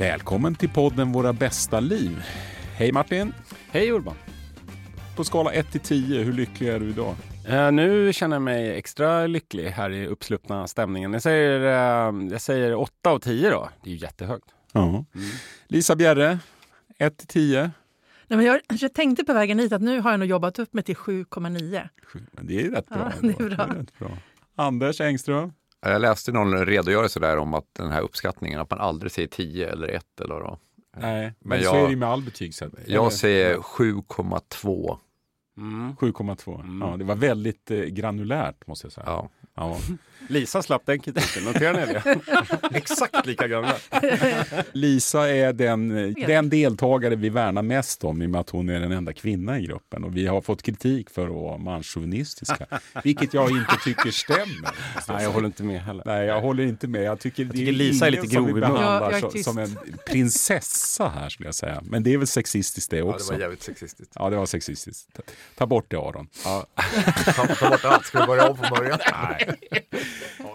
Välkommen till podden Våra bästa liv. Hej Martin! Hej Urban! På skala 1 till 10, hur lycklig är du idag? Uh, nu känner jag mig extra lycklig här i uppsluppna stämningen. Jag säger, uh, jag säger 8 av 10 då. Det är ju jättehögt. Ja. Mm. Lisa Bjerre, 1 till 10? Nej, men jag, jag tänkte på vägen hit att nu har jag nog jobbat upp mig till 7,9. Det är rätt bra. Ja, det är bra. Det är rätt bra. Anders Engström? Jag läste någon redogörelse där om att den här uppskattningen, att man aldrig säger 10 eller 1 eller vad Nej, men, men jag, så är det med all betygssättning. Jag säger 7,2. Mm. 7,2. Mm. Ja, det var väldigt eh, granulärt måste jag säga. Ja. Ja. Lisa slapp den kritiken, noterar ni det? Exakt lika gamla. Lisa är den, den deltagare vi värnar mest om i och med att hon är den enda kvinnan i gruppen. Och vi har fått kritik för att vara manschauvinistiska, vilket jag inte tycker stämmer. Nej, jag håller inte med heller. Nej, jag håller inte med. Jag tycker, jag tycker Lisa är lite grov i munnen. Ja, som en prinsessa här skulle jag säga. Men det är väl sexistiskt det också. Ja, det var jävligt sexistiskt. Ja, det var sexistiskt. Ta, ta bort det Aron. Ja. ta, ta bort allt. Ska vi börja om från början? Nej.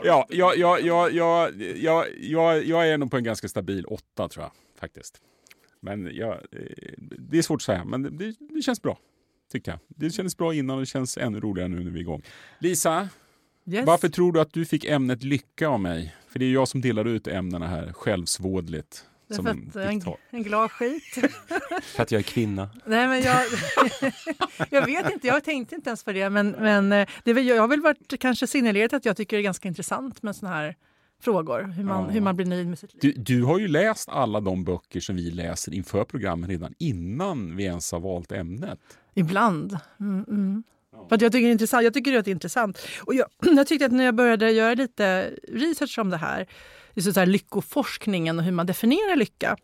Ja, jag, jag, jag, jag, jag, jag, jag är nog på en ganska stabil åtta tror jag faktiskt. Men jag, det är svårt att säga, men det, det känns bra. Tycker jag. Det kändes bra innan och det känns ännu roligare nu när vi är igång. Lisa, yes. varför tror du att du fick ämnet lycka av mig? För det är jag som delar ut ämnena här självsvådligt. Som en, en, en glad skit. för att jag är kvinna. Nej, men jag, jag vet inte, jag tänkte inte ens på det. Men, men eh, det är, jag har väl varit kanske signalerat att jag tycker det är ganska intressant med såna här frågor. Hur man, ja. hur man blir nöjd med sitt liv. Du, du, har ju läst alla de böcker som vi läser inför programmet redan innan vi ens har valt ämnet. Ibland. Mm, mm. För jag, tycker det är intressant. jag tycker det är intressant. Och jag, jag tyckte att när jag började göra lite research om det här just så här, lyckoforskningen och hur man definierar lycka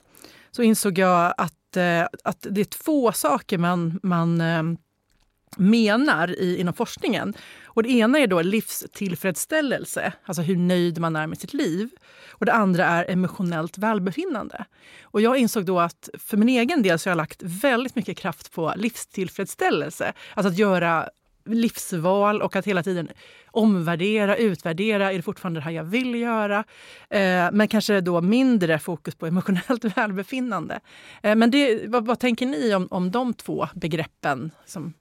så insåg jag att, eh, att det är två saker man, man eh, menar i, inom forskningen. Och det ena är då livstillfredsställelse, alltså hur nöjd man är med sitt liv. Och det andra är emotionellt välbefinnande. Och jag insåg då att för min egen del så har jag lagt väldigt mycket kraft på livstillfredsställelse. Alltså att göra livsval och att hela tiden omvärdera, utvärdera. Är det fortfarande det här jag vill göra? Eh, men kanske då mindre fokus på emotionellt välbefinnande. Eh, men det, vad, vad, tänker ni om, om de två begreppen? Som...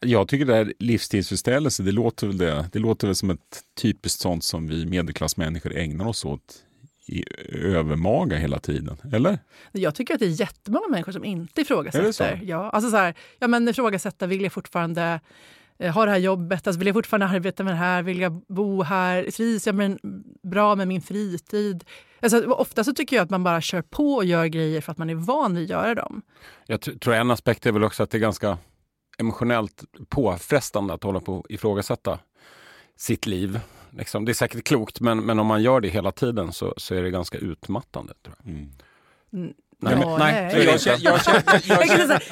Jag tycker det här livstidsförställelse, det låter väl det. Det låter väl som ett typiskt sånt som vi medelklassmänniskor ägnar oss åt i övermaga hela tiden, eller? Jag tycker att det är jättemånga människor som inte ifrågasätter. Är det så? Ja, alltså så här, ja, men ifrågasätta, vill jag fortfarande ha det här jobbet, alltså vill jag fortfarande arbeta med det här, vill jag bo här, trivs jag med, bra med min fritid? Alltså, ofta så tycker jag att man bara kör på och gör grejer för att man är van vid att göra dem. Jag tror en aspekt är väl också att det är ganska emotionellt påfrestande att hålla på och ifrågasätta sitt liv. Liksom, det är säkert klokt, men, men om man gör det hela tiden så, så är det ganska utmattande. Tror jag. Mm. Nej, men, nej.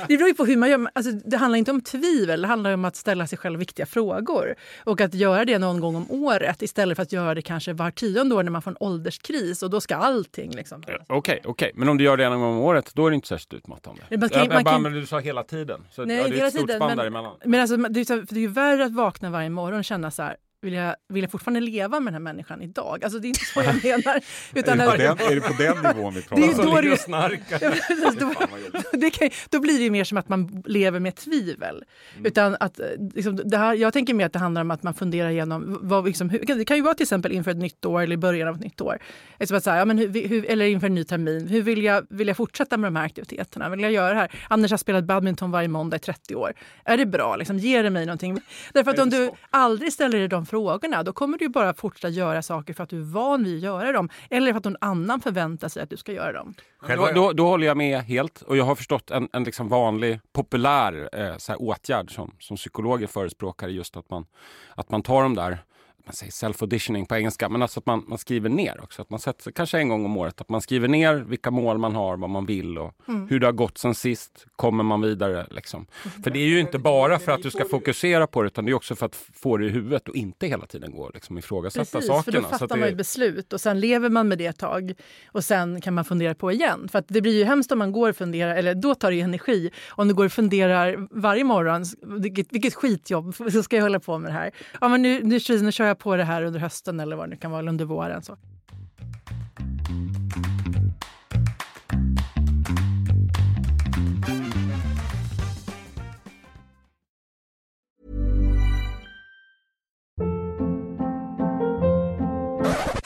det beror ju på hur man gör. Alltså, det handlar inte om tvivel, det handlar om att ställa sig själv viktiga frågor. Och att göra det någon gång om året istället för att göra det kanske var tionde år när man får en ålderskris och då ska allting liksom... Okej, okej. Okay, okay. Men om du gör det en gång om året, då är det inte särskilt utmattande. Man kan, man kan... Men du sa hela tiden. Så, nej, ja, det är ett stort tiden, spann men, däremellan. Men alltså, det, är, det är ju värre att vakna varje morgon och känna så här vill jag, vill jag fortfarande leva med den här människan idag? Alltså det är inte så jag menar. Utan är, det den, är det på den nivån vi pratar? Det är då ligger och snarkar. då, det kan, då blir det mer som att man lever med tvivel. Mm. Utan att, liksom, det här, jag tänker mer att det handlar om att man funderar igenom, vad, liksom, hur, det kan ju vara till exempel inför ett nytt år eller i början av ett nytt år. Liksom att så här, ja, men hur, hur, eller inför en ny termin. Hur vill jag, vill jag fortsätta med de här aktiviteterna? Vill jag göra det här? Anders har spelat badminton varje måndag i 30 år. Är det bra? Liksom, ger det mig någonting? Därför att om du aldrig ställer dig de frågorna, då kommer du bara fortsätta göra saker för att du är van vid att göra dem. Eller för att någon annan förväntar sig att du ska göra dem. Då, då, då håller jag med helt. Och jag har förstått en, en liksom vanlig populär eh, så åtgärd som, som psykologer förespråkar just att man, att man tar de där man säger self-auditioning på engelska, men alltså att man, man skriver ner också. Att man sätter, kanske en gång om året, att man skriver ner vilka mål man har, vad man vill och mm. hur det har gått sen sist. Kommer man vidare? Liksom. För det är ju inte bara för att du ska fokusera på det, utan det är också för att få det i huvudet och inte hela tiden gå liksom, ifrågasätta Precis, sakerna. för då fattar man ett beslut och sen lever man med det ett tag och sen kan man fundera på igen. För det blir ju hemskt om man går och funderar, eller då tar det energi. Om du går och funderar varje morgon, vilket, vilket skitjobb, så ska jag hålla på med det här. Ja, men nu, nu, nu kör jag på det här under hösten eller vad det nu kan vara, eller under våren. Så.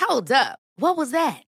Hold up. What was that?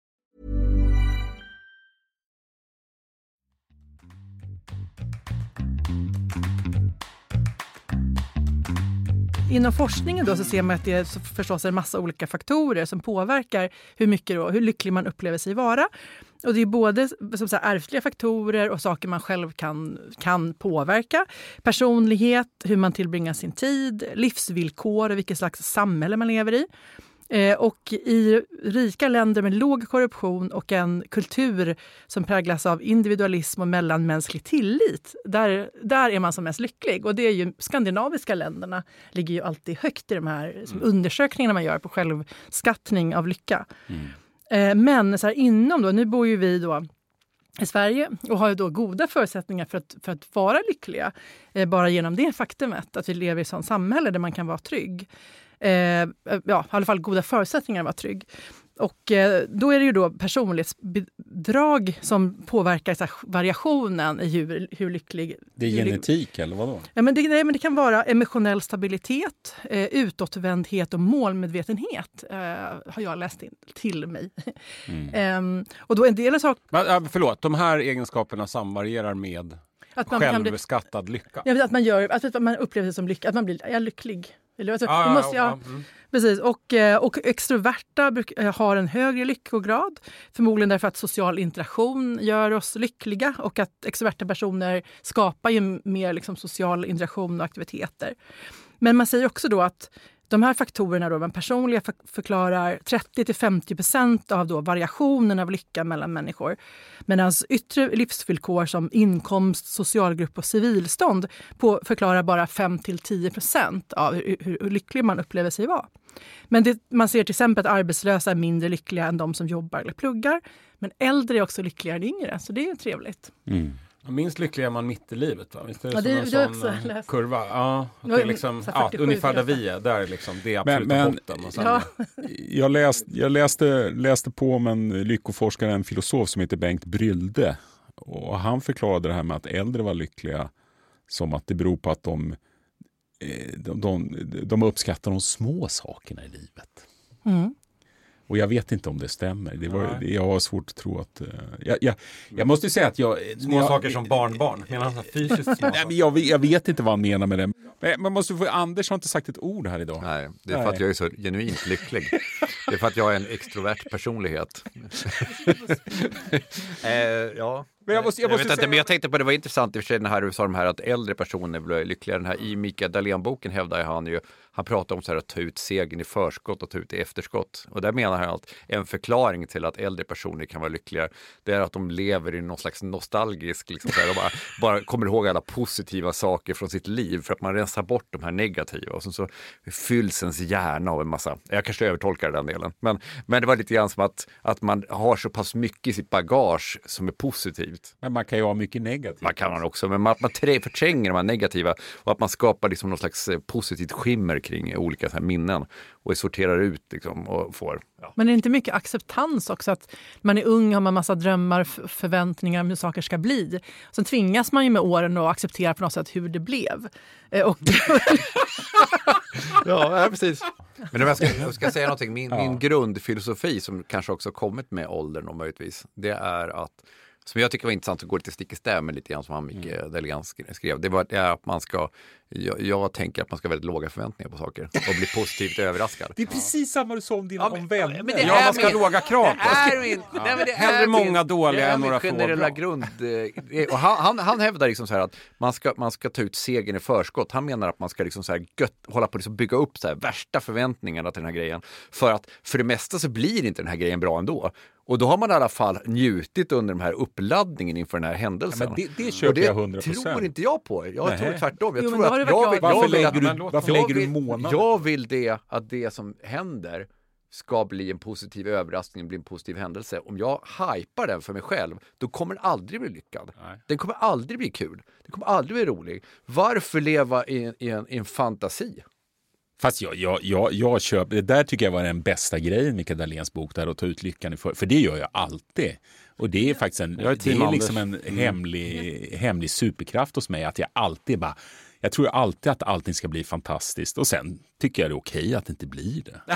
Inom forskningen då så ser man att det är förstås en massa olika faktorer som påverkar hur mycket då, hur lycklig man upplever sig vara. Och det är både som så här, ärftliga faktorer och saker man själv kan, kan påverka. Personlighet, hur man tillbringar sin tid, livsvillkor och vilket slags samhälle man lever i. Eh, och i rika länder med låg korruption och en kultur som präglas av individualism och mellanmänsklig tillit, där, där är man som mest lycklig. Och det är ju skandinaviska länderna ligger ju alltid högt i de här som undersökningarna man gör på självskattning av lycka. Eh, men så här, inom då, nu bor ju vi då i Sverige och har då goda förutsättningar för att, för att vara lyckliga. Eh, bara genom det faktumet att vi lever i ett samhälle där man kan vara trygg. Eh, ja, i alla fall goda förutsättningar att vara trygg. Och eh, då är det ju då personlighetsbidrag som påverkar så här, variationen i hur, hur lycklig... Det är hur genetik eller vadå? Ja, men det, nej, men det kan vara emotionell stabilitet, eh, utåtvändhet och målmedvetenhet eh, har jag läst in till mig. Ehm, och då en del av saker... Men, förlåt, de här egenskaperna samvarierar med Att man kan bli, självskattad lycka. ja, att man gör, att man upplever sig som lycklig, att man blir är lycklig. Eller, alltså, Ja, ja, måste jag, ja, mm. Precis, och, eh, och extroverta bruk, eh, har en högre lyckograd. Förmodligen därför att social interaktion gör oss lyckliga och att extroverta personer skapar ju mer liksom, social interaktion och aktiviteter. Men man säger också då att de här faktorerna, då, man personliga förklarar 30-50 procent av då variationen av lycka mellan människor. Medan yttre livsvillkor som inkomst, socialgrupp och civilstånd på, förklarar bara 5-10 procent av hur, hur, lycklig man upplever sig vara. Men det, man ser till exempel att arbetslösa är mindre lyckliga än de som jobbar eller pluggar. Men äldre är också lyckligare än yngre, så det är ju trevligt. Mm. Minst lycklig är man mitt i livet va? Visst är det Ja, som det- en det sån också eh, läst. kurva? Ja, det är liksom, ja, 47, ungefär där 48. vi är. Där är liksom det absoluta men- botten. Och sen, Ja. Jag, läst, jag läste, läste på om en lyckoforskare, en filosof som heter Bengt Brylde. Och han förklarade det här med att äldre var lyckliga som att det beror på att de, eh, de, de, de uppskattar de små sakerna i livet. Mm. Och jag vet inte om det stämmer. Det var, Nej. jag har svårt att tro att... eh, jag, jag, jag måste ju säga att jag... Små jag, saker som barnbarn. Menar han fysiskt små Nej, men jag, jag vet inte vad han menar med det. Men man måste få, Anders har inte sagt ett ord här idag. Nej, det är för att jag är så genuint lycklig. Det är för att jag är en extrovert personlighet. eh, ja. Men jag måste- jag måste vet inte, men jag tänkte på det var intressant i och för sig den här du sa de här att äldre personer blir lyckligare. Den här i Mikael Dahlén-boken hävdar han ju, han pratar om så här att ta ut segern i förskott och ta ut i efterskott. Och där menar han att en förklaring till att äldre personer kan vara lyckligare, det är att de lever i någon slags nostalgisk, liksom så här, de bara, bara kommer ihåg alla positiva saker från sitt liv för att man rensar bort de här negativa och sen så fylls ens hjärna av en massa, jag kanske övertolkar den delen, men, men det var lite grann som att, att man har så pass mycket i sitt bagage som är positivt. Men man kan ju ha mycket negativt. Man kan man också, men man, man trä- förtränger de här negativa och att man skapar liksom någon slags eh, positivt skimmer kring olika så här minnen och sorterar ut liksom, och får. Ja. Men är det inte mycket acceptans också? Att man är ung har man massa drömmar, förväntningar om hur saker ska bli. Sen tvingas man ju med åren att acceptera på något sätt hur det blev. Eh, och ja, precis. Men om jag ska, jag ska säga någonting, min, ja. min grundfilosofi som kanske också kommit med åldern och möjligtvis, det är att som jag tycker var intressant att gå lite stick i stäv med lite grann som han Micke mm. Delegans skrev. Det var det är att man ska, jag, jag, tänker att man ska ha väldigt låga förväntningar på saker och bli positivt överraskad. Det är precis samma du sa om dina ja, om vänner. Men ja, man ska ha låga krav på sig. Ja. Hellre många dåliga än några få generella grund. Eh, och han, han, han hävdar liksom så här att man ska, man ska ta ut segern i förskott. Han menar att man ska liksom så här gött, hålla på att liksom bygga upp så här värsta förväntningarna till den här grejen. För att för det mesta så blir inte den här grejen bra ändå. Och då har man i alla fall njutit under den här uppladdningen inför den här händelsen. Ja, det, det köper jag 100%. Det tror inte jag på. Jag Nej. tror tvärtom. Jag jo, tror att jag vill, varför jag lägger du, varför lägger du månader? Jag vill det, att det som händer ska bli en positiv överraskning, bli en positiv händelse. Om jag hypar den för mig själv, då kommer den aldrig bli lyckad. Nej. Den kommer aldrig bli kul. Den kommer aldrig bli rolig. Varför leva i, i, en, i en fantasi? Fast jag, jag, jag, jag köper, det där tycker jag var den bästa grejen Mikael Dahléns bok, där att ta ut lyckan i för, för det gör jag alltid. Och det är faktiskt en, är det är liksom en mm. hemlig, hemlig superkraft hos mig, att jag alltid bara jag tror alltid att allting ska bli fantastiskt och sen tycker jag det är okej att det inte blir det.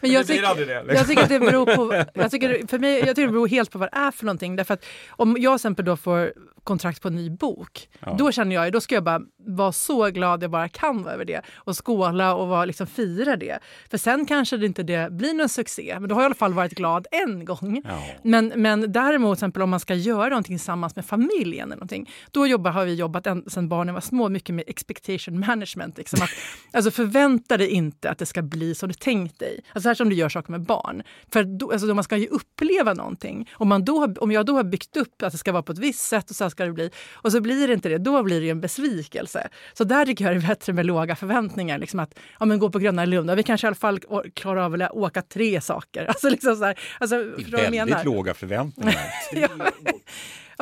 Men jag, tycker, jag tycker att det beror på, jag tycker, för mig, jag tycker det beror helt på vad det är för någonting. Därför att om jag till exempel då får kontrakt på en ny bok, ja. då känner jag då ska jag bara vara så glad jag bara kan vara över det och skåla och vara, liksom, fira det. För sen kanske det inte det blir någon succé, men då har jag i alla fall varit glad en gång. Ja. Men, men däremot exempel, om man ska göra någonting tillsammans med familjen, eller någonting, då jobbar, har vi jobbat sedan barnen var små mycket med expectation management. Liksom att, alltså förvänta dig inte att det ska bli som du tänkt dig. Alltså här som du gör saker med barn. För då, alltså, man ska ju uppleva någonting. Om, man då, om jag då har byggt upp att det ska vara på ett visst sätt och så ska det bli och så blir det inte det, då blir det en besvikelse. Så där tycker jag det är bättre med låga förväntningar. Liksom att ja, men gå på Gröna Lund, vi kanske i alla fall klarar av att åka tre saker. Alltså liksom så här, alltså, väldigt låga förväntningar. ja,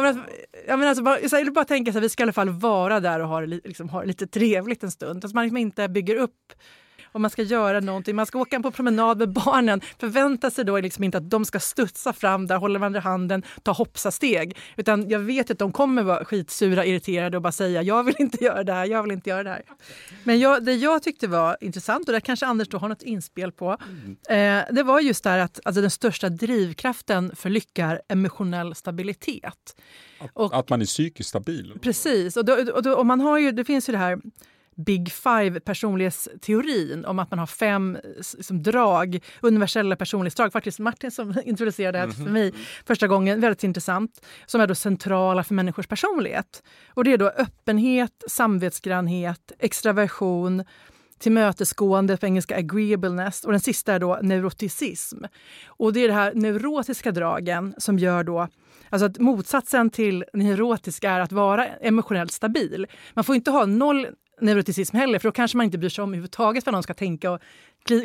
jag menar, ja, men alltså, bara, jag vill bara tänka så här, vi ska i alla fall vara där och ha det, liksom, ha det lite trevligt en stund. Att man liksom inte bygger upp om man ska göra någonting, man ska åka på promenad med barnen, förvänta sig då liksom inte att de ska studsa fram där, hålla varandra i handen, ta hoppsasteg. Utan jag vet att de kommer vara skitsura, irriterade och bara säga jag vill inte göra det här, jag vill inte göra det här. Men jag, det jag tyckte var intressant, och det kanske Anders då har något inspel på, eh, det var just det här att alltså, den största drivkraften för lycka är emotionell stabilitet. Att, och, att man är psykiskt stabil? Precis. Och, då, och, då, och man har ju, det finns ju det här Big Five personlighetsteorin om att man har fem liksom, drag, universella personlighetsdrag. Faktiskt Martin som introducerade det för mig första gången, väldigt intressant, som är då centrala för människors personlighet. Och det är då öppenhet, samvetsgrannhet, extraversion, tillmötesgående, på engelska agreeableness och den sista är då neuroticism. Och det är de här neurotiska dragen som gör då Alltså att motsatsen till neurotisk är att vara emotionellt stabil. Man får inte ha noll neuroticism heller, för då kanske man inte bryr sig om överhuvudtaget vad någon ska tänka och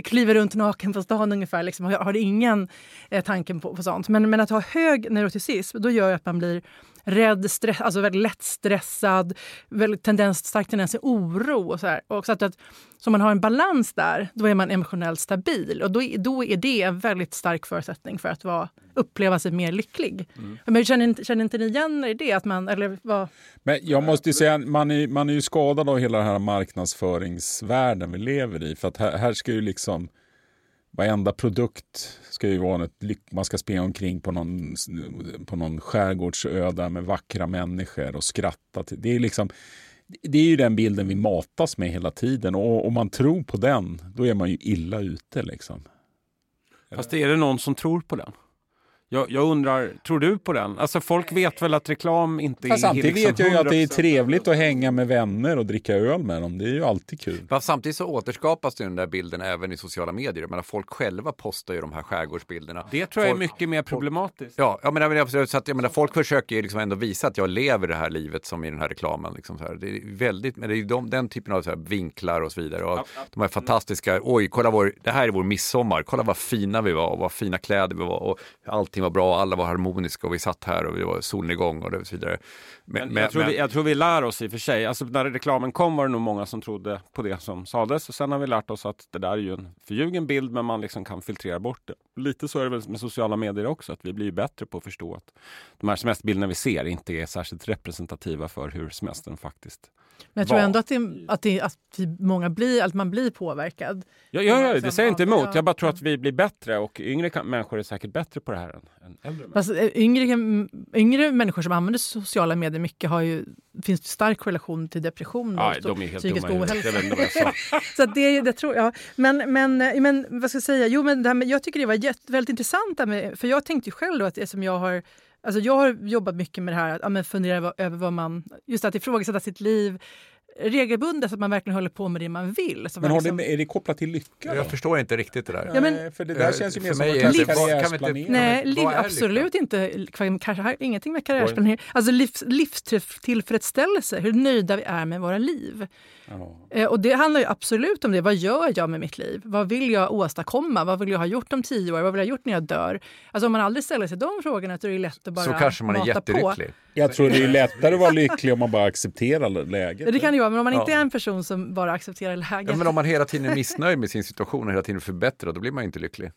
kliver runt naken på stan ungefär. Liksom, har, har ingen eh, tanken på, på sånt. Men, men att ha hög neuroticism, då gör att man blir rädd, stress, alltså väldigt lätt stressad, väldigt tendens, stark tendens till oro. Och så, här. och så att, att, så man har en balans där, då är man emotionellt stabil. Och då, då är det en väldigt stark förutsättning för att vara, uppleva sig mer lycklig. Mm. Men känner, känner inte ni igen er det? Att man, eller vad? Men jag måste säga, man är, man är ju skadad av hela den här marknadsföringsvärlden vi lever i. För att här, här ska ju liksom varenda produkt ska ju vara ett man ska springa omkring på någon, på någon skärgårdsö där med vackra människor och skratta. Till. Det är liksom det är ju den bilden vi matas med hela tiden och om man tror på den, då är man ju illa ute. Liksom. Fast är det någon som tror på den? Jag, jag, undrar, tror du på den? Alltså folk vet väl att reklam inte Fast är Samtidigt liksom vet jag ju att det är trevligt att hänga med vänner och dricka öl med dem. Det är ju alltid kul. Fast samtidigt så återskapas den där bilden även i sociala medier. Jag folk själva postar ju de här skärgårdsbilderna. Det tror jag folk, är mycket mer problematiskt. Ja, jag menar, så att, jag menar, folk försöker ju liksom ändå visa att jag lever det här livet som i den här reklamen. Liksom så här. Det är väldigt, men det är de, den typen av så här vinklar och så vidare. Och de här fantastiska, oj, kolla vår, det här är vår midsommar, kolla vad fina vi var och vad fina kläder vi var och allting var bra, alla var harmoniska och vi satt här och det var solnedgång och så vidare. Men, men, jag, tror vi, jag tror vi lär oss i och för sig. Alltså, när reklamen kom var det nog många som trodde på det som sades och sen har vi lärt oss att det där är ju en förljugen bild men man liksom kan filtrera bort det. Lite så är det väl med sociala medier också, att vi blir bättre på att förstå att de här semesterbilderna vi ser inte är särskilt representativa för hur semestern faktiskt men jag tror ändå att, det, att, det, att många blir, att man blir påverkad. Ja, ja, ja det säger jag inte emot. Jag bara tror att vi blir bättre och yngre människor är säkert bättre på det här än, än äldre. Fast, eh, yngre, yngre människor som använder sociala medier mycket har ju, finns det stark korrelation till depression och de är helt psykisk ohälsa. så det, det tror jag. Men, men, men vad ska jag säga? Jo, men det här med, jag tycker det var jätt, väldigt intressant. Med, för jag tänkte ju själv då att som jag har Alltså jag har jobbat mycket med det här att ja, fundera över vad man... Just att ifrågasätta sitt liv regelbundet så att man verkligen håller på med det man vill. men har liksom... det, är det kopplat till lycka? Då? Jag förstår inte riktigt det där. Ja, men, för det där känns ju mer som en karriärsplanering. Nej, liv, absolut inte. Kanske ingenting med karriärsplanering. Alltså livs, livstillfredsställelse, hur nöjda vi är med våra liv. Oh. Och det handlar ju absolut om det. Vad gör jag med mitt liv? Vad vill jag åstadkomma? Vad vill jag ha gjort om tio år? Vad vill jag ha gjort när jag dör? Alltså om man aldrig ställer sig de frågorna så är det lätt att bara Så kanske man är jättelycklig. På. Jag tror det är lättare att vara lycklig om man bara accepterar läget. Det kan det vara, men om man inte är en person som bara accepterar läget. Ja, men om man hela tiden är missnöjd med sin situation och hela tiden förbättrar, då blir man inte lycklig.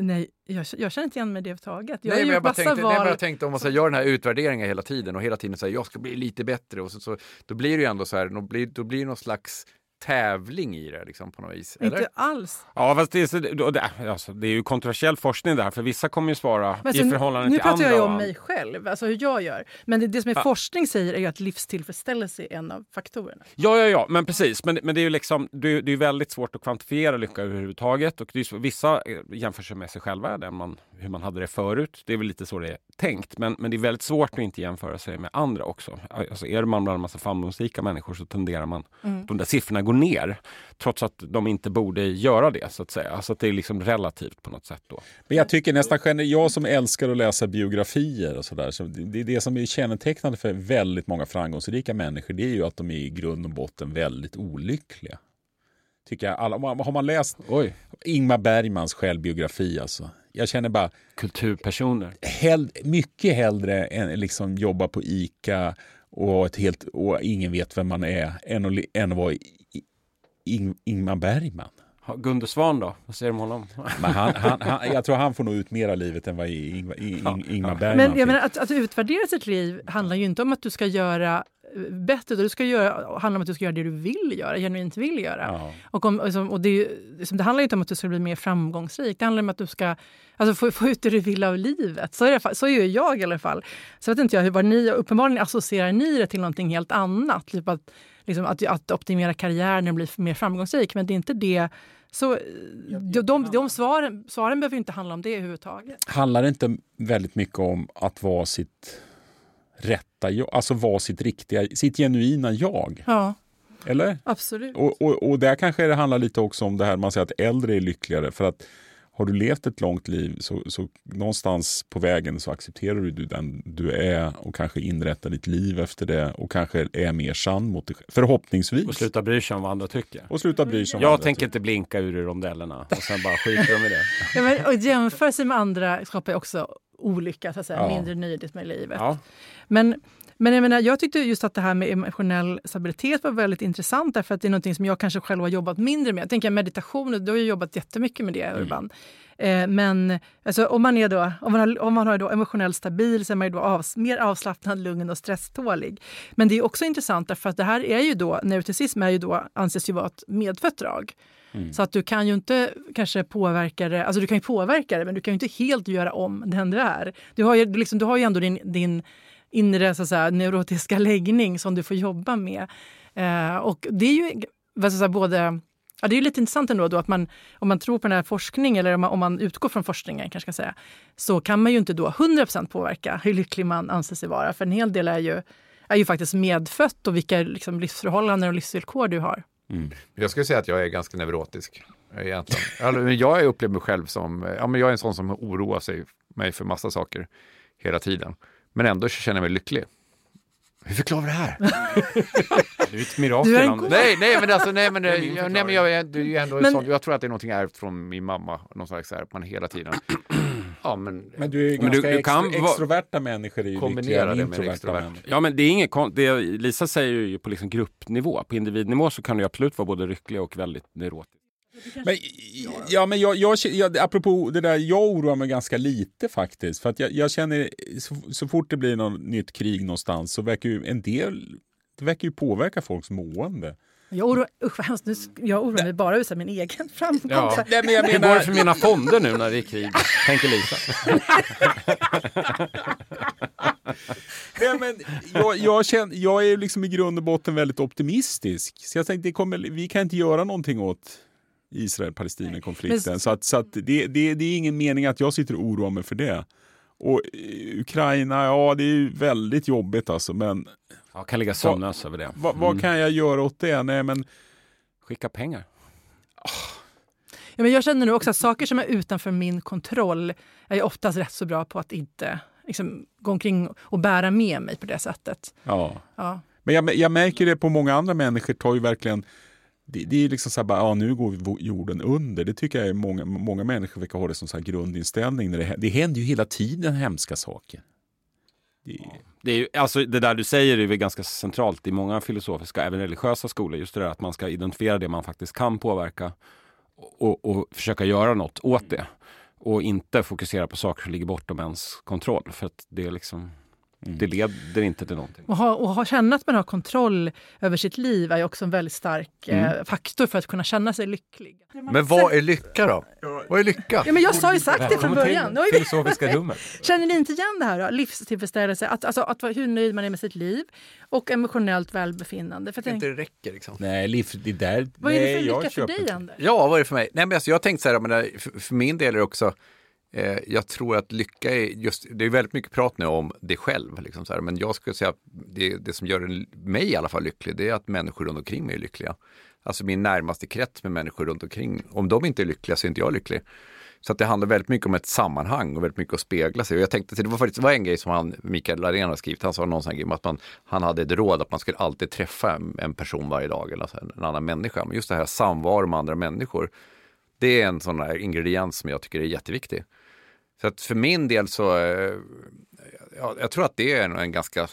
Nej, jag, jag känner inte igen mig i det överhuvudtaget. Jag nej, men jag bara tänkte, val... nej, jag tänkte om man så gör den här utvärderingen hela tiden och hela tiden säger jag ska bli lite bättre och så, så, då blir det ju ändå så här, då blir, då blir det någon slags tävling i det liksom, på något vis? Eller? Inte alls. Ja, fast det är, det, alltså, det är ju kontroversiell forskning där, för vissa kommer ju svara alltså, i förhållande till andra. Nu pratar jag ju om mig själv, alltså hur jag gör. Men det, det som är ja. forskning säger är ju att livstillfredsställelse är en av faktorerna. Ja, ja, ja, men precis. Men, men det är ju liksom, det, det är väldigt svårt att kvantifiera lycka överhuvudtaget. Och det är, vissa eh, jämför sig med sig själva, där man, hur man hade det förut. Det är väl lite så det är tänkt. Men, men det är väldigt svårt att inte jämföra sig med andra också. Alltså, är man bland en massa framgångsrika människor så tenderar man, mm. de där siffrorna går ner trots att de inte borde göra det så att säga. Alltså att det är liksom relativt på något sätt då. Men jag tycker nästan generellt, jag som älskar att läsa biografier och sådär, så det, det som är kännetecknande för väldigt många framgångsrika människor, det är ju att de är i grund och botten väldigt olyckliga. Tycker jag. Alla, har man läst Oj. Ingmar Bergmans självbiografi alltså. Jag känner bara... Kulturpersoner. Hell, mycket hellre än liksom jobba på ICA och, ett helt, och ingen vet vem man är än att, än att vara Ing Ingmar Bergman. Gunde Svan då? Vad säger du om honom? Men han, han, han, jag tror han får nog ut mer av livet än vad Ingmar, Ing, Ingmar Bergman Men jag menar, att, att utvärdera sitt liv handlar ju inte om att du ska göra eh, bättre. Du ska göra, handlar om att du ska göra det du vill göra, genuint vill göra. Ja. Och, om, och det, liksom, det handlar inte om att du ska bli mer framgångsrik. Det handlar om att du ska alltså, få, få ut det du vill av livet. Så är, det, så är jag i alla fall. Så vet inte jag hur ni, uppenbarligen associerar ni det till någonting helt annat. Typ att, liksom, att, att optimera karriären och bli mer framgångsrik. Men det är inte det. Så de, de, de svaren, svaren behöver inte handla om det överhuvudtaget. Handlar det inte väldigt mycket om att vara sitt rätta jag, alltså vara sitt riktiga, sitt genuina jag? Ja. Eller? Absolut. Och, och, och där kanske det handlar lite också om det här man säger att äldre är lyckligare. För att har du levt ett långt liv så, så någonstans på vägen så accepterar du den du är och kanske inrättar ditt liv efter det och kanske är mer sann mot dig själv. Förhoppningsvis. Och sluta bry sig om vad andra tycker. Och sluta bry sig om Jag tänker inte blinka ur i rondellerna och sen bara skiter de i det. Ja, men, och jämförelse med andra skapar också olycka, så att säga. Ja. mindre nöjdhet med livet. Ja. Men men jag, menar, jag tyckte just att det här med emotionell stabilitet var väldigt intressant därför att det är något som jag kanske själv har jobbat mindre med. Jag tänker meditation, du har ju jobbat jättemycket med det mm. Urban. Eh, men alltså, om man är då, om man har, om man har då emotionellt stabil så är man ju då av, mer avslappnad, lugn och stresstålig. Men det är också intressant därför att det här är ju då, neuroticism är ju då, anses ju vara ett medfött drag. Mm. Så att du kan ju inte kanske påverka det, alltså du kan ju påverka det men du kan ju inte helt göra om den du är. Du har ju, liksom, du har ju ändå din, din inre så att säga, neurotiska läggning som du får jobba med. Eh, och det är ju vad säga, både Ja, det är lite intressant ändå då att man, om man tror på den här forskningen eller om man, om man utgår från forskningen kanske ska säga, så kan man ju inte då 100% påverka hur lycklig man anser sig vara. För en hel del är ju, är ju faktiskt medfött och vilka liksom, livsförhållanden och livsvillkor du har. Mm. Jag skulle säga att jag är ganska neurotisk. Egentligen. jag upplever mig själv som, ja, men jag är en sån som oroar sig mig för massa saker hela tiden. Men ändå känner jag mig lycklig. Hur förklarar vi det här? du är ett mirakel. Du är en nej, nej, men alltså, nej, men, jag, nej, men jag, jag, ändå men... Sån, jag tror att det är någonting ärvt från min mamma. Någon slags här, man hela tiden. Ja, men, Men du är Men du- ganska du kan extro, extroverta människor är ju Kombinera det med introverta extrovert. människor. Ja men det är inget kon- det Lisa säger ju på liksom gruppnivå. På individnivå så kan du ju absolut vara både lycklig och väldigt neurotisk. Men, ja, men jag, jag, jag, apropå det där, jag oroar mig ganska lite faktiskt. För att jag, jag känner, så, så fort det blir något nytt krig någonstans så verkar ju en del, det verkar ju påverka folks mående. Jag oroar, usch hemskt, nu, jag oroar mig bara över min egen framgång. Ja. Nej, men jag Hur går det menar, för mina fonder nu när det är krig? Tänker Lisa. nej, men jag, jag, känner, jag är liksom i grund och botten väldigt optimistisk. Så jag tänkte, det kommer, vi kan inte göra någonting åt Israel-Palestina-konflikten. Men- Så, att, så att det, det, det är ingen mening att jag sitter och oroar mig för det. Och eh, Ukraina, ja det är ju väldigt jobbigt alltså. Men Jag kan ligga sömnlös över det. vad, vad kan jag göra åt det? Nej, men Skicka pengar. Ja, men jag känner nu också att saker som är utanför min kontroll är jag oftast rätt så bra på att inte liksom, gå omkring och bära med mig på det sättet. ja. Ja. Men jag, jag märker det på många andra människor tar ju verkligen det, det är liksom så här bara, ja nu går jorden under. Det tycker jag är många, många människor verkar ha det som så här grundinställning. När det, det händer ju hela tiden hemska saker. Det, Det, är ju, alltså, det där du säger är väl ganska centralt i många filosofiska, även religiösa skolor. Just det där att man ska identifiera det man faktiskt kan påverka och, och försöka göra något åt det. Och inte fokusera på saker som ligger bortom ens kontroll. För att det, är liksom, det leder inte till någonting. Och, ha, och ha, känna att man har kontroll över sitt liv är också en väldigt stark eh, faktor för att kunna känna sig lycklig. men vad är lycka då? Vad är lycka? Ja, men jag sa ju sagt det från början. Filosofiska rummet. Känner ni inte igen det här? Då? Livstillfredsställelse, att, alltså, att hur nöjd man är med sitt liv och emotionellt välbefinnande. För jag inte det räcker liksom. nej, liv, det där... vad är det för nej, jag lycka för köper dig. Anders? Ja, vad är det för mig? Nej, men alltså, jag tänkte så här, för, för min del är det också, eh, jag tror att lycka är just, det är väldigt mycket prat nu om det själv, liksom så här, men jag skulle säga att det, det som gör mig i alla fall lycklig, det är att människor runt omkring mig är lyckliga. Alltså min närmaste krets med människor runt omkring, om de inte är lyckliga så är inte jag lycklig. Så att det handlar väldigt mycket om ett sammanhang och väldigt mycket att spegla sig. Och jag tänkte, det var faktiskt det var en grej som han, Mikael Larén har skrivit, han sa någon sån grej om att man, han hade ett råd att man skulle alltid träffa en, person varje dag, eller alltså en, en annan människa. Men just det här samvaro med andra människor, det är en sån här ingrediens som jag tycker är jätteviktig. Så att för min del så, eh, ja, jag tror att det är en, en ganska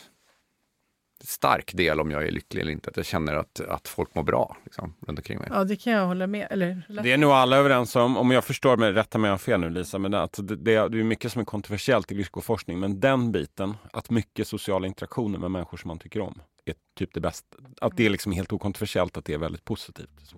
stark del om jag är lycklig eller inte. Att jag känner att, att folk mår bra liksom, runt omkring mig. Ja, det kan jag hålla med. Eller, Det är nog alla överens om, om jag förstår mig, rätta mig om jag har fel nu Lisa, men att det, det, det är mycket som är kontroversiellt i lyckoforskning, men den biten, att mycket sociala interaktioner med människor som man tycker om, är typ det bästa. Att det är liksom helt okontroversiellt, att det är väldigt positivt. Så.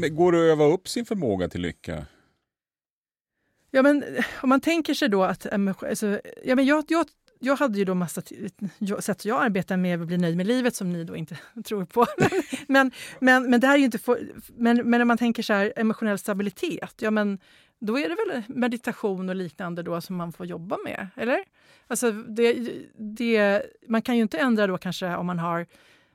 Men går det att öva upp sin förmåga till lycka? Ja, men om man tänker sig då att... Eh, alltså, ja, men jag, jag, jag hade ju då massa sätt jag arbetar med att bli nöjd med livet som ni då inte tror på. men, men, men det här är ju inte... För, men, men när man tänker så här, emotionell stabilitet, ja men då är det väl meditation och liknande då som man får jobba med, eller? Alltså det, det, man kan ju inte ändra då kanske om man har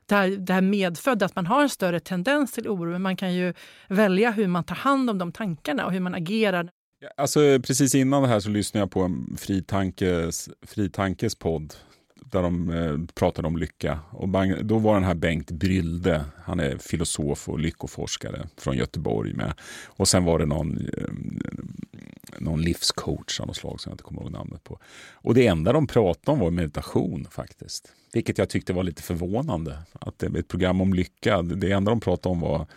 det här, det här medfödda, att man har en större tendens till oro, men man kan ju välja hur man tar hand om de tankarna och hur man agerar. Alltså, precis innan det här så lyssnade jag på en Fritankes, Fritankes podd där de eh, pratade om lycka. Och då var den här Bengt Brylde, han är filosof och lyckoforskare från Göteborg med. Och sen var det någon, eh, någon livscoach av något slag som jag inte kommer ihåg namnet på. Och det enda de pratade om var meditation faktiskt. Vilket jag tyckte var lite förvånande. Att det är ett program om lycka, det enda de pratade om var att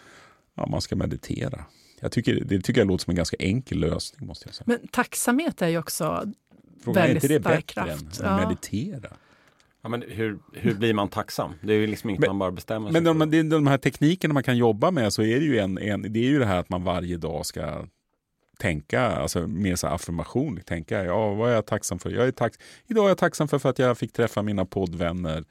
ja, man ska meditera. Jag tycker, det tycker jag låter som en ganska enkel lösning. måste jag säga. Men tacksamhet är ju också Frågan väldigt är inte det bättre kraft. än att ja. meditera? Ja, men hur, hur blir man tacksam? Det är ju liksom inget men, man bara bestämmer sig Men de, de, här teknikerna man kan jobba med så är det ju en, en, det är ju det här att man varje dag ska tänka, alltså med så affirmation, tänka, ja vad är jag tacksam för? Jag är tack, idag är jag tacksam för, för att jag fick träffa mina poddvänner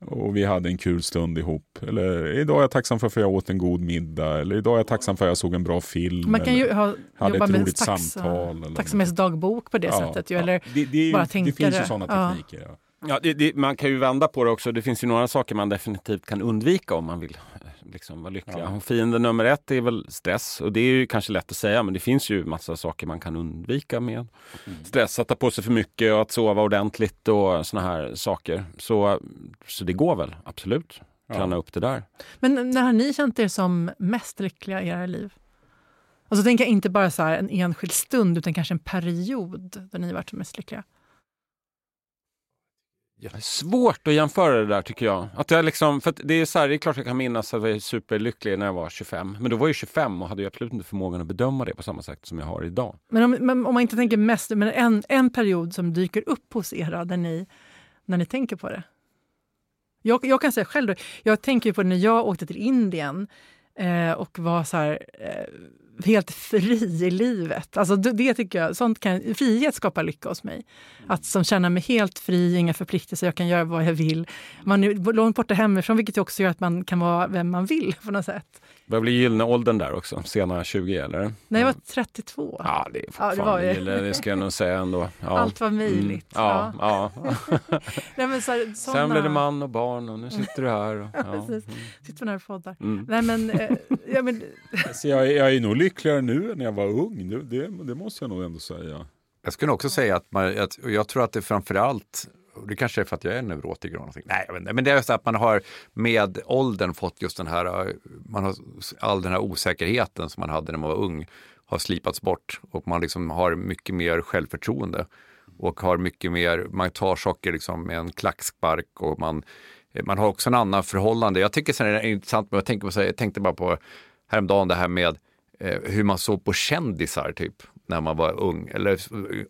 och vi hade en kul stund ihop. Eller idag är jag tacksam för att jag åt en god middag. Eller idag är jag tacksam för att jag såg en bra film. Man kan ju ha, hade ett roligt samtal. Tacksamhetsdagbok på det ja, sättet. Ju, ja. eller det, det, bara tänka det finns ju sådana tekniker. Ja. Ja, det, det, man kan ju vända på det också. Det finns ju några saker man definitivt kan undvika om man vill eh, liksom vara lycklig. Ja. Fiende nummer ett är väl stress. Och det är ju kanske lätt att säga, men det finns ju massa saker man kan undvika med mm. stress. Att ta på sig för mycket och att sova ordentligt och såna här saker. Så, så det går väl, absolut. Träna ja. upp det där. Men när har ni känt er som mest lyckliga i era liv? Alltså tänker jag inte bara så en enskild stund, utan kanske en period där ni varit mest lyckliga. Svårt att jämföra det där tycker jag. Att jag liksom, för det, är så här, det är klart jag kan minnas att jag var superlycklig när jag var 25. Men då var jag 25 och hade ju absolut inte förmågan att bedöma det på samma sätt som jag har idag. Men om, men om man inte tänker mest, men en, en period som dyker upp hos er där ni, när ni tänker på det? Jag, jag kan säga själv, då, jag tänker på när jag åkte till Indien eh, och var så här, eh, helt fri i livet. Alltså det tycker jag, sånt kan, frihet skapar lycka hos mig. Att som känna mig helt fri, inga förpliktelser, jag kan göra vad jag vill. Man är långt borta hemifrån vilket också gör att man kan vara vem man vill på något sätt börjar bli gyllene åldern där också, sena 20 eller? Nej, jag var 32. Ja, det är fortfarande ja, det, gyllene, det ska jag nog säga ändå. Ja. Allt var möjligt. Mm. Ja, ja. ja. Nej, men så här, såna... Sen blev det man och barn och nu sitter du här. Och, ja. Mm. Sitter man här och poddar. Mm. Nej, men, eh, ja, men... alltså, jag, jag är nog lyckligare nu än när jag var ung, det, det, det måste jag nog ändå säga. Jag skulle också säga att man, att, jag tror att det framförallt det kanske är för att jag är neurotiker. eller någonting. Nej, jag vet inte. Men det är så att man har med åldern fått just den här, eh, man har all den här osäkerheten som man hade när man var ung har slipats bort och man liksom har mycket mer självförtroende och har mycket mer, man tar saker liksom med en klackspark och man, eh, man har också en annan förhållande. Jag tycker sen är det intressant, men jag, tänkte, på, jag tänkte bara på häromdagen det här med eh, hur man såg på kändisar typ när man var ung. Eller,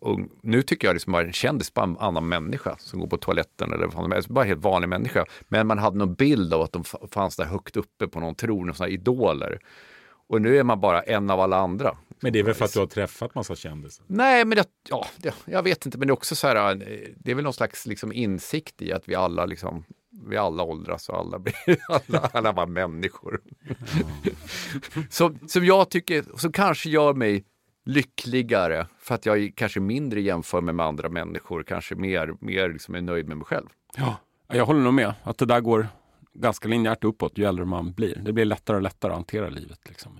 ung. Nu tycker jag liksom bara en kändis, bara en annan människa som går på toaletten eller vad som bara en helt vanlig människa. Men man hade någon bild av att de fanns där högt uppe på någon tron, sådana idoler. Och nu är man bara en av alla andra. Men det är väl för att du har träffat massa kändisar? Nej, men det, ja, det, jag vet inte. Men det är också så här, det är väl någon slags liksom insikt i att vi alla liksom vi alla åldras och alla blir alla, alla var människor. som, som jag tycker, som kanske gör mig lyckligare för att jag kanske mindre jämför mig med andra människor, kanske mer, mer liksom är nöjd med mig själv. Ja, jag håller nog med att det där går ganska linjärt uppåt ju äldre man blir. Det blir lättare och lättare att hantera livet. Liksom.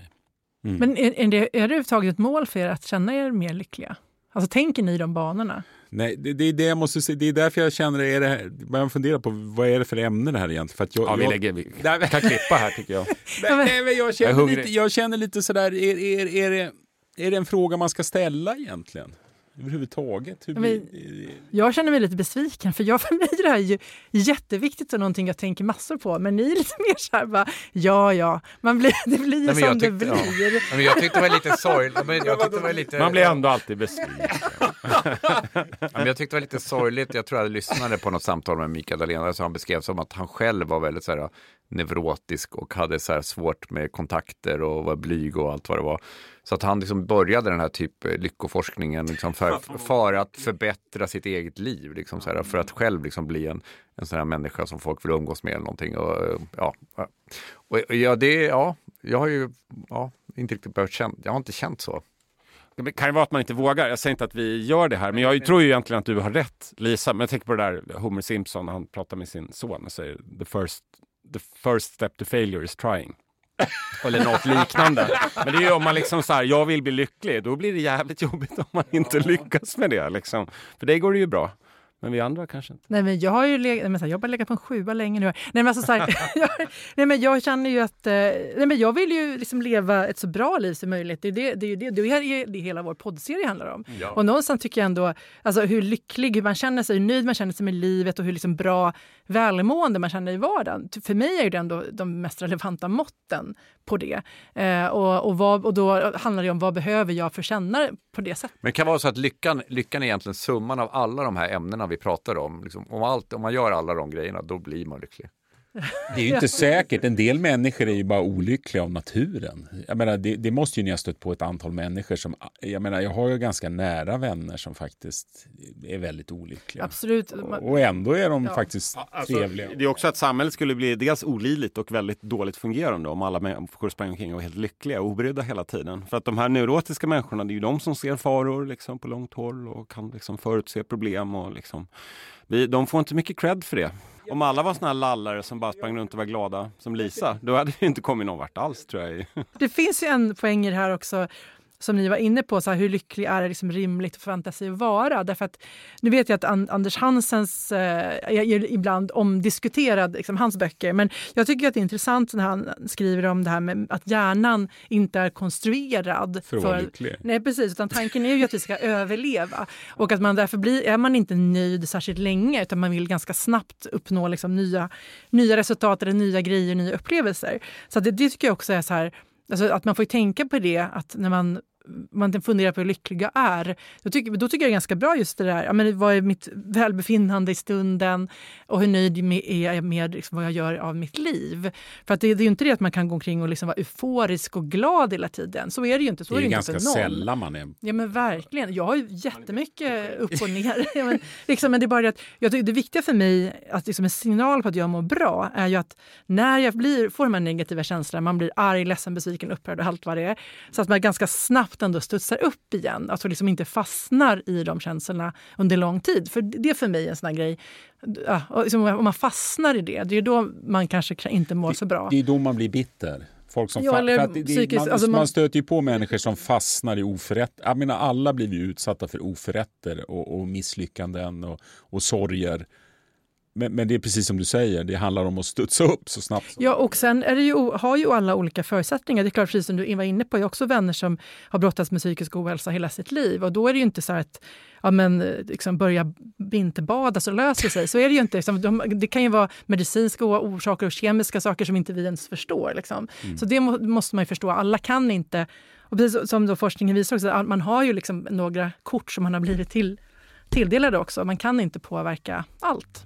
Mm. Men är, är, det, är det överhuvudtaget ett mål för er att känna er mer lyckliga? Alltså tänker ni de banorna? Nej, det, det, är det jag måste säga. Det är därför jag känner, är det här, man funderar på vad är det för ämne det här egentligen? För att jag, ja, vi, jag, lägger, vi kan klippa här tycker jag. nej, nej, men jag, känner jag lite, jag känner lite sådär, är, är, är, det, är det en fråga man ska ställa egentligen? överhuvudtaget? Hur Men- blir, Jag känner mig lite besviken för jag, för mig är det här ju jätteviktigt och någonting jag tänker massor på. Men ni är lite mer så här bara, ja ja, man blir, det blir Nej, men som jag det tyckte- blir. ja. Nej, Men jag tyckte det var lite sorgligt. Tyckte lite... Man blir ändå alltid besviken. Ja, men jag tyckte det var lite sorgligt. Jag tror jag lyssnade på något samtal med Mikael Dahlén där han beskrev som att han själv var väldigt så här, neurotisk och hade så här svårt med kontakter och var blyg och allt vad det var. Så att han liksom började den här typ eh, lyckoforskningen liksom för, för att förbättra sitt eget liv. Liksom så här, för att själv liksom bli en, en sån här människa som folk vill umgås med eller någonting. Och, eh, ja. Och, ja, det, ja, jag har ju ja, inte riktigt behövt känna, jag har inte känt så. Det kan ju vara att man inte vågar. Jag säger inte att vi gör det här, men jag tror ju egentligen att du har rätt, Lisa. Men jag tänker på det där Homer Simpson han pratar med sin son och säger the first, the first step to failure is trying. Eller något liknande. Men det är ju om man liksom så här, jag vill bli lycklig, då blir det jävligt jobbigt om man inte lyckas med det. Liksom. För det går det ju bra. Men vi andra kanske inte. Nej, men jag har ju legat, men så här, jag har bara legat på en sjua länge nu. Nej, men alltså, så här, jag, nej, men jag känner ju att eh, nej, men jag vill ju liksom leva ett så bra liv som möjligt. Det är, det, det är det, det, är det hela vår poddserie handlar om. Och någonstans tycker jag ändå alltså, hur lycklig hur man känner sig, hur nöjd man känner sig med livet och hur liksom bra välmående man känner i vardagen. För mig är ju det ändå de mest relevanta måtten på det. Eh, och, och, vad, och då handlar det om vad behöver jag för känna på det sättet. Men det kan vara så att lyckan, lyckan är egentligen summan av alla de här ämnena vi pratar om. Liksom, om, allt, om man gör alla de grejerna, då blir man lycklig. Det är ju inte säkert. En del människor är ju bara olyckliga av naturen. Jag menar, det, det måste ju ni ha stött på ett antal människor som... Jag menar, jag har ju ganska nära vänner som faktiskt är väldigt olyckliga. Absolut. Och ändå är de Ja. faktiskt Alltså, trevliga. det är också att samhället skulle bli dels olidligt och väldigt dåligt fungerande om alla människor sprang omkring och var helt lyckliga och obrydda hela tiden. För att de här neurotiska människorna, det är ju de som ser faror liksom, på långt håll och kan liksom, förutse problem. Och, liksom, vi, de får inte mycket cred för det. Om alla var såna här lallare som bara sprang runt och var glada som Lisa, då hade vi ju inte kommit någon vart alls tror jag. Det finns ju en poäng i det här också som ni var inne på, så här, hur lycklig är det liksom rimligt att förvänta sig att vara? Därför att, nu vet jag att An- Anders Hansens, eh, jag är ibland omdiskuterad, liksom, hans böcker, men jag tycker att det är intressant när han skriver om det här med att hjärnan inte är konstruerad För att vara lycklig. Nej, precis, utan tanken är ju att vi ska överleva och att man därför blir, är man inte nöjd särskilt länge utan man vill ganska snabbt uppnå liksom nya, nya resultat eller nya grejer, nya upplevelser. Så det, det tycker jag också är så här, Alltså att man får tänka på det, att när man, man funderar på hur lycklig jag är, då tycker, då tycker jag det är ganska bra just det där, ja, men vad är mitt välbefinnande i stunden och hur nöjd är jag med liksom, vad jag gör av mitt liv. För att det, det är ju inte det att man kan gå omkring och liksom vara euforisk och glad hela tiden. Så är det ju inte. Så Det är är ju ganska inte sällan man är... Ja men verkligen. Jag har ju jättemycket upp och ner. Ja, men, liksom, men det är bara det att jag tycker det viktiga för mig, att liksom en signal på att jag mår bra, är ju att när jag blir, får de här negativa känslorna, man blir arg, ledsen, besviken, upprörd och allt vad det är, så att man ganska snabbt ändå studsar upp igen. Alltså liksom inte fastnar i de känslorna under lång tid. För det är för mig en sån grej, ja, liksom, om man fastnar i det, det är då man kanske inte mår så bra. Det är då man blir bitter. Folk som Ja, det, det, psykiskt- man, alltså man- man stöter ju på människor som fastnar i oförrätter. Jag menar, alla blir ju utsatta för oförrätter och, och misslyckanden och, och sorger. Men, men det är precis som du säger, det handlar om att studsa upp så snabbt som Ja, och sen är det ju, har ju alla olika förutsättningar. Det är klart, precis som du var inne på, jag har också vänner som har brottats med psykisk ohälsa hela sitt liv. Och då är det ju inte så att ja, men, liksom börja vinterbada så löser sig. Så är det ju inte. Liksom, de, det kan ju vara medicinska orsaker och kemiska saker som inte vi ens förstår. Liksom. Så det må, måste man ju förstå. Alla kan inte... Och precis som då forskningen visar också, man har ju liksom några kort som man har blivit till, tilldelade också. Man kan inte påverka allt.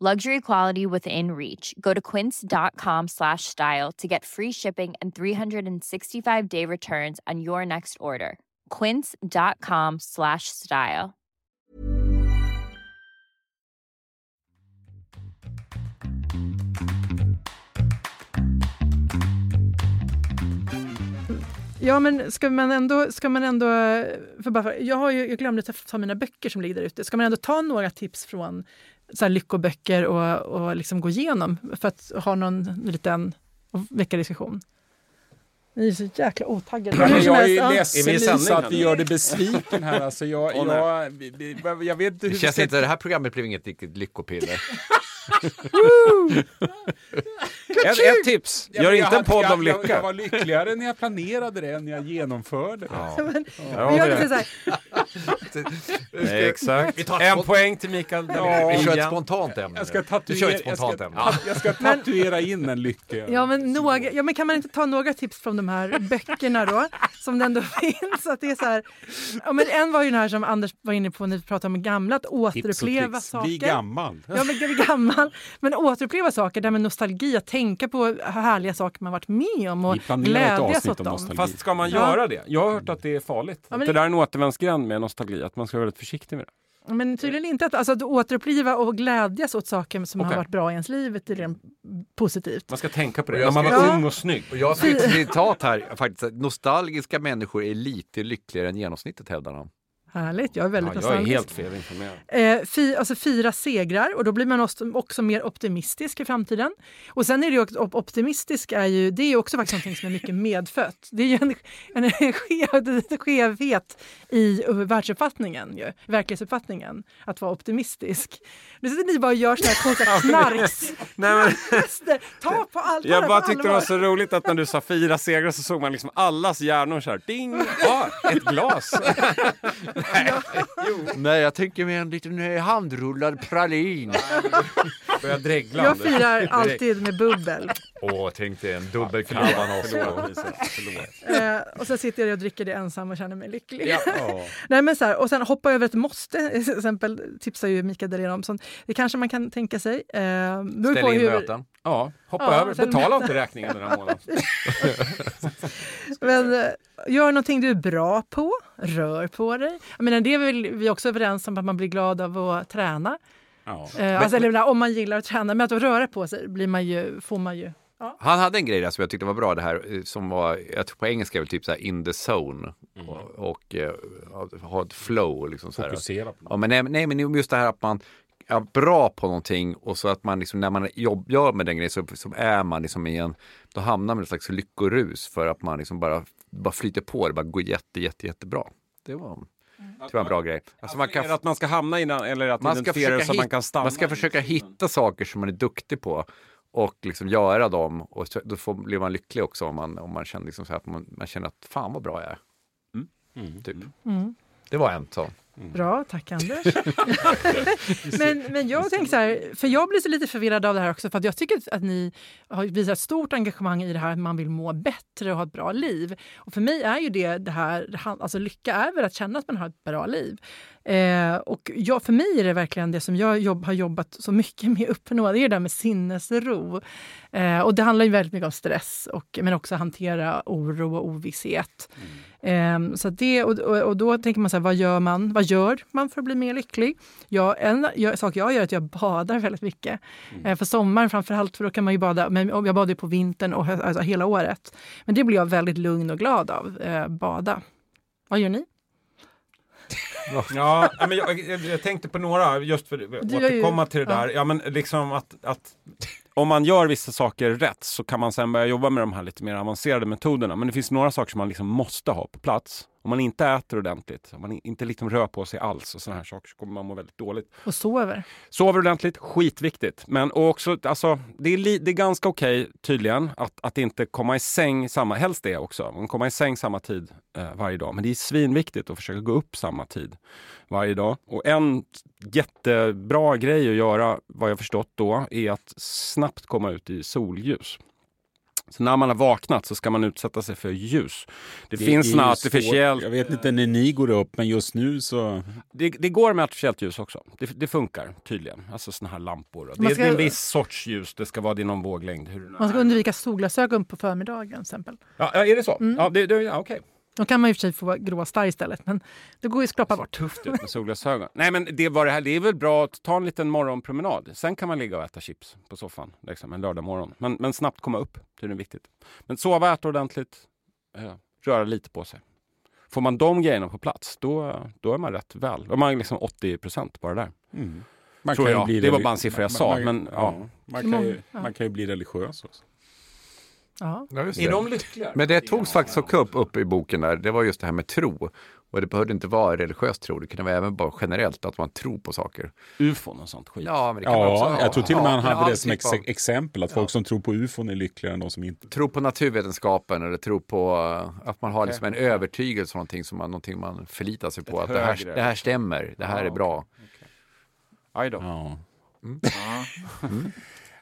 Luxury quality within reach. Go to quince.com slash style to get free shipping and 365-day returns on your next order. quince.com slash style. Ja, men ska man ändå... Ska man ändå för bara, jag, har ju, jag glömde ta, mina böcker som ligger där ute. Ska man ändå ta några tips från så här lyckoböcker och, och liksom gå igenom för att ha någon liten och väcka diskussion? Ni är så jäkla otaggade. Ja, jag är Ja. ledsen Är Lisa att vi gör dig besviken här. Alltså, jag, jag, jag vet inte hur Det känns inte, det här programmet blev inget riktigt lyckopiller. Ett, ett tips, Ja, gör men inte en podd hade- om jag, jag, lycka. jag var lyckligare när jag planerade det än när jag genomförde det. Ja. Men, Ja, så Nej, exakt. Vi tar En poäng till Mikael. Ja. Vi kör ett spontant ämne. Jag ska tatuera, jag spontant ska, jag ska tatuera in en lycka. Ja men, några, ja, men kan man inte ta några tips från de här böckerna då? Som det ändå finns. Att det är så här, ja, men en var ju den här som Anders var inne på när vi pratade om gamla, att återuppleva saker. Bli gammal. Ja, men bli gammal. Men återuppleva saker, där med nostalgi, att tänka på härliga saker man varit med om och Vi glädjas åt om dem. Fast ska man Ja. göra det? Jag har hört att det är farligt. Ja, men det det- där är en återvändsgränd med nostalgi, att man ska vara väldigt försiktig med det. Men tydligen inte. Att, alltså, att återuppliva och glädjas åt saker som Okej. har varit bra i ens liv är tydligen positivt. Man ska tänka på det. När man ska- var Ja. ung och snygg. Och jag har skrivit ett citat här, faktiskt, nostalgiska människor är lite lyckligare än genomsnittet hävdar han. Härligt, jag är väldigt Ja, jag är helt felinformerad. Eh, fi, alltså fira segrar och då blir man också, också mer optimistisk i framtiden. Och sen är det ju optimistisk är ju, det är också faktiskt någonting som är mycket medfött. Det är ju en, en, skev, en skevhet i världsuppfattningen, ju, verklighetsuppfattningen, att vara optimistisk. Nu sitter ni bara och gör såna här konstiga knarks... Nej, men. Ta på allt jag bara tyckte det var allvar. så roligt att när du sa fyra segrar så såg man liksom allas hjärnor så här. Ding! Ja, ett glas. Nej, jag tänker med en liten eh, handrullad pralin. Börjar dregla. Jag firar alltid med bubbel. Åh, tänk dig en dubbel. Förlåt. Eh, och sen sitter jag och dricker det ensam och känner mig lycklig. Ja. Nej, men så här, och sen hoppa över ett måste, till exempel tipsar ju Mikael Dahlén om. Det kanske man kan tänka sig. Eh, Ställ in hur, möten. Ja, hoppa Ja, över. sen- Betala inte räkningen den här månaden. men, eh, gör någonting du är bra på, rör på dig. Jag menar, det är väl vi också överens om att man blir glad av att träna. Ja. Eh, alltså, eller, om man gillar att träna, men att röra på sig blir man ju, får man ju. Han hade en grej där som jag tyckte var bra det här eh, som var, jag tror på engelska är väl typ så här in the zone och, och eh, ha ett flow liksom så här. Fokusera på Ja, men nej, nej, men just det här att man är bra på någonting och så att man liksom när man jobb, gör med den grejen så, så är man liksom i en, då hamnar man i ett slags lyckorus för att man liksom bara, bara flyter på, det bara går jätte, jätte, jättebra. Det var, det var en bra grej. Alltså man Är kan, att man ska hamna i eller att man ska, identifiera det försöka så att man hitta, kan stanna? man ska försöka hitta saker som man är duktig på och liksom göra dem och då får, blir man lycklig också om man, om man känner liksom så här att man, man känner att fan vad bra jag är. Typ. Mm. Det var en sån. Bra, tack Anders. men, men jag tänker så här, för jag blir så lite förvirrad av det här också för att jag tycker att ni har visat stort engagemang i det här att man vill må bättre och ha ett bra liv. Och för mig är ju det, det här, alltså lycka är väl att känna att man har ett bra liv. Eh, och jag, för mig är det verkligen det som jag jobb, har jobbat så mycket med att uppnå, det är det där med sinnesro. Eh, och det handlar ju väldigt mycket om stress, och, men också hantera oro och ovisshet. Ehm, så att det, och, och, och då tänker man så här, vad gör man? Vad gör man för att bli mer lycklig? Jag, en jag, sak jag gör är att jag badar väldigt mycket. Eh, för sommaren framförallt, för då kan man ju bada, men jag badar ju på vintern och alltså hela året. Men det blir jag väldigt lugn och glad av, eh, bada. Vad gör ni? Ja, men jag, jag, jag tänkte på några, just för att gör ju- återkomma till det ja. där. Ja, men liksom att, att om man gör vissa saker rätt så kan man sen börja jobba med de här lite mer avancerade metoderna. Men det finns några saker som man liksom måste ha på plats. Om man inte äter ordentligt, om man inte liksom rör på sig alls och sådana här saker så kommer man må väldigt dåligt. Och sover? Sover ordentligt, skitviktigt. Men och också, alltså, det, är li, det är ganska okej tydligen att, att inte komma i säng samma, helst det också, komma i säng samma tid eh, varje dag. Men det är svinviktigt att försöka gå upp samma tid varje dag. Och en jättebra grej att göra, vad jag förstått då, är att snabbt komma ut i solljus. Så när man har vaknat så ska man utsätta sig för ljus. Det, Det finns ju artificiellt... Jag vet inte när ni går upp, men just nu så... Det, det går med artificiellt ljus också. Det, det funkar tydligen. Alltså såna här lampor. Det, Man är- ska- det är en viss sorts ljus. Det ska vara din våglängd. Hur det nu Man ska undvika solglasögon på förmiddagen till exempel. Ja, ja, är det så? Mm. Ja, det, det, ja, okej. Då kan man i och för sig få gråa starr istället, men det går ju att skrapa bort. Tufft ut med solglasögon. Nej, men det, var det, här, det är väl bra att ta en liten morgonpromenad. Sen kan man ligga och äta chips på soffan liksom, en lördag morgon. Men, men snabbt komma upp, det är det viktigt. Men sova, äta ordentligt, eh, röra lite på sig. Får man de grejerna på plats, då, då är man rätt väl. Då är man liksom 80 procent bara där. Mm. Man Tror kan ju jag. bli Det var bara en siffra jag man- sa, man- men ja. Man kan, ju, Ja. man kan ju bli religiös också. Ja. Ja, Är de lyckliga? Men det togs faktiskt upp, upp i boken där, det var just det här med tro. Och det behövde inte vara religiös tro, det kunde vara även bara generellt att man tror på saker. Ufon och sånt skit. Ja, men det kan man också Ja, jag tror till och med Ja, han men hade det som typ ex av- exempel, att folk som tror på ufon är lyckligare än de som inte Tro på naturvetenskapen eller tro på uh, att man har liksom en övertygelse, någonting som man, någonting man förlitar sig på. Ett Att det här, det här stämmer, det här Ja, är bra. Aj då. Ja. Mm.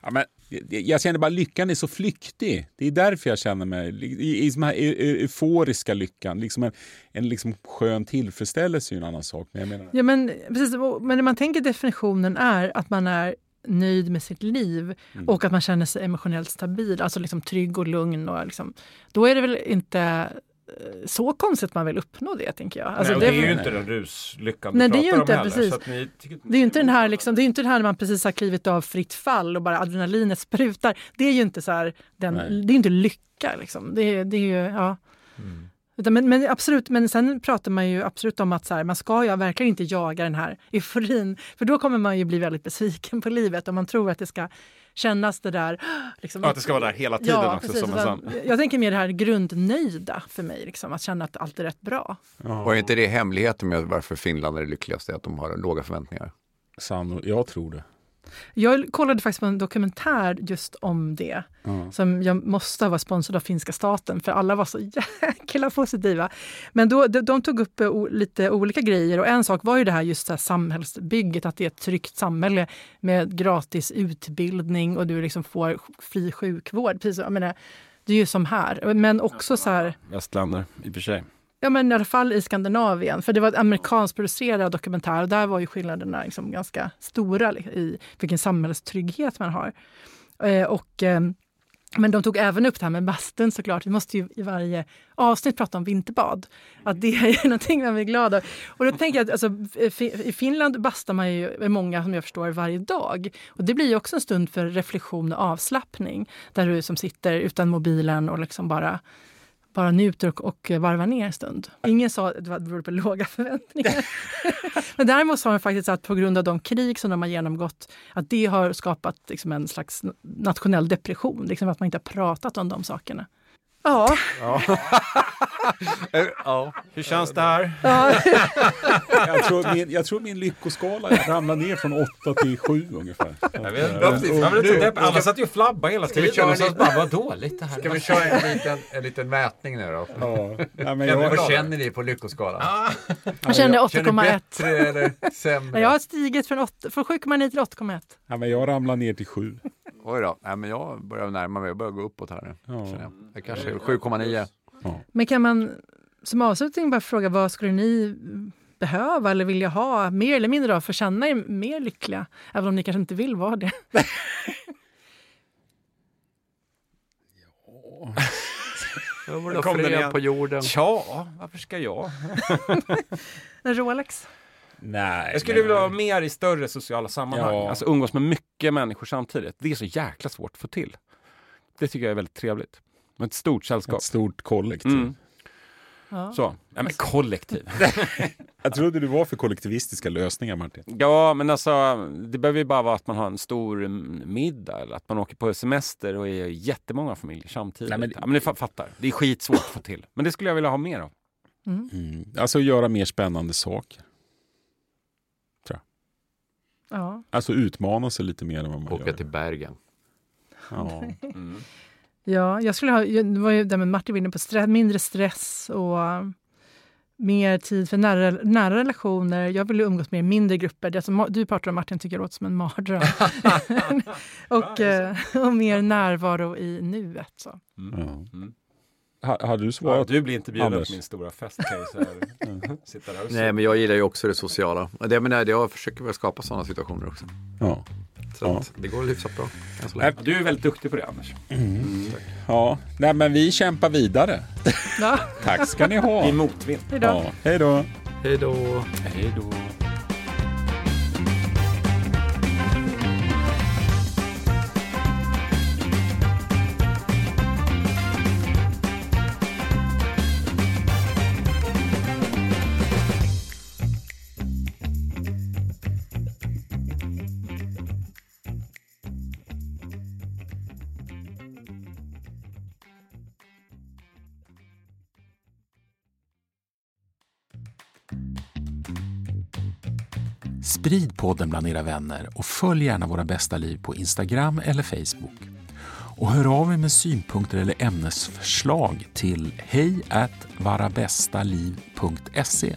Ja, men jag- känner bara lyckan är så flyktig. Det är därför jag känner mig i, i den här eu- eu- euforiska lyckan. Liksom en en liksom skön tillfredsställelse är ju en annan sak. Men jag menar, Ja, men, precis, men när man tänker definitionen är att man är nöjd med sitt liv Mm. och att man känner sig emotionellt stabil, alltså liksom trygg och lugn. Och liksom, då är det väl inte så konstigt man vill uppnå det, tänker jag. Alltså, Nej, och det, är ju inte den ruslyckan Nej, du det är ju pratar inte, om heller. precis. Ni tycker- Det är ju inte den här, liksom, det är ju inte den här när man precis har klivit av fritt fall och bara adrenalinet sprutar. Det är ju inte så här, den, det är inte lycka. Liksom. Det, det är ju, ja. Mm. Men, men absolut, men sen pratar man ju absolut om att så här, man ska ju verkligen inte jaga den här euforin. För då kommer man ju bli väldigt besviken på livet om man tror att det ska kännas det där. Liksom, Ja, att det ska vara där hela tiden ja, också. precis. Som en. Jag tänker mer det här grundnöjda för mig, liksom, att känna att allt är rätt bra. Och är inte det hemligheten med varför Finland är det lyckligaste, att de har låga förväntningar? sanno, jag tror det. Jag kollade faktiskt på en dokumentär just om det. Ja. Som jag måste ha varit sponsrad av finska staten, för alla var så jäkla positiva. Men då, de, de tog upp eh, lite olika grejer och en sak var ju det här just det här samhällsbygget, att det är ett tryggt samhälle med gratis utbildning och du liksom får fri sjukvård. Precis, jag menar, det är ju som här. Men också så här, Västländer, i och för sig. Ja, men i alla fall i Skandinavien. För det var en amerikansk producerad dokumentär och där var ju skillnaderna liksom ganska stora i vilken samhällstrygghet man har. Eh, och, eh, men de tog även upp det här med bastun såklart. Vi måste ju i varje avsnitt prata om vinterbad. Att det är någonting man blir glad av. Och då tänker jag att alltså, i Finland bastar man ju, många som jag förstår, varje dag. Och det blir ju också en stund för reflektion och avslappning. Där du som sitter utan mobilen och liksom bara bara njuter och, och varvar ner en stund. Ingen sa att det berodde på låga förväntningar. Men däremot sa de faktiskt att på grund av de krig som de har genomgått, att det har skapat liksom en slags nationell depression. Liksom att man inte har pratat om de sakerna. Ja, ja. Hur känns det här? ja. Jag tror min, jag tror min lyckoskala ramlar ner från 8 till 7 ungefär. Jag vet. Alla satt ju och flabbade hela vi tiden. köra Och så lite- bara, vad dåligt det här Ska vi köra en liten, en liten mätning nu då? Ja, ja, men Vad jag, känner ni på lyckoskalan? jag Känner ni 8,1. bättre eller sämre? Jag har stigit från, 8 från 7,9 till 8,1. ja, men jag ramlar ner till 7. Oj då, Nej, men jag börjar närma mig, jag börjar gå uppåt här nu. Ja. känner jag. Jag kanske är 7,9. Men kan man som avslutning bara fråga vad skulle ni behöva eller vilja ha mer eller mindre av för att känna er mer lyckliga? Även om ni kanske inte vill vara det. Det kom den fred på jorden. Ja, varför ska jag? En Rolex? Nej, Jag skulle men- vilja vara mer i större sociala sammanhang. Ja. Alltså umgås med mycket människor samtidigt. Det är så jäkla svårt att få till. Det tycker jag är väldigt trevligt. Med ett stort sällskap. Ett stort kollektiv. Mm. Ja. Så, ja, men kollektiv. Jag trodde du var för kollektivistiska lösningar, Martin. Ja, men alltså det behöver ju bara vara att man har en stor mm, middag eller att man åker på semester och är jättemånga familjer samtidigt. Nej, men- ja, men ni fa- fattar, det är skitsvårt att få till. Men det skulle jag vilja ha mer av. Mm. Alltså göra mer spännande saker. Ja. Alltså utmana sig lite mer än vad man Åka gör. till Bergen. Ja. Ja, jag skulle ha, det var ju det med Martin var inne på, stress, mindre stress och mer tid för nära, nära relationer. Jag vill ju umgås med mindre grupper. Det som du pratar om Martin tycker jag låter som en mardröm. och, eh, och mer närvaro i nuet. Så. Ja. Ha, hade du Ja, svarat? du blir inte bjuden på min stora fest kan jag säga. Sitta där och Nej, men jag gillar ju också det sociala. Det, men jag försöker väl skapa sådana situationer också. Ja. Så Ja. det går hyfsat bra. Ja, Du är väldigt duktig på det Anders. ja. Nej, men vi kämpar vidare. Ja. Tack ska ni ha. I motvind. Hej då. Ja. Hej då. Hej då! Hej då. Sprid podden bland era vänner och följ gärna Våra bästa liv på Instagram eller Facebook. Och hör av er med synpunkter eller ämnesförslag till hej varabästaliv.se.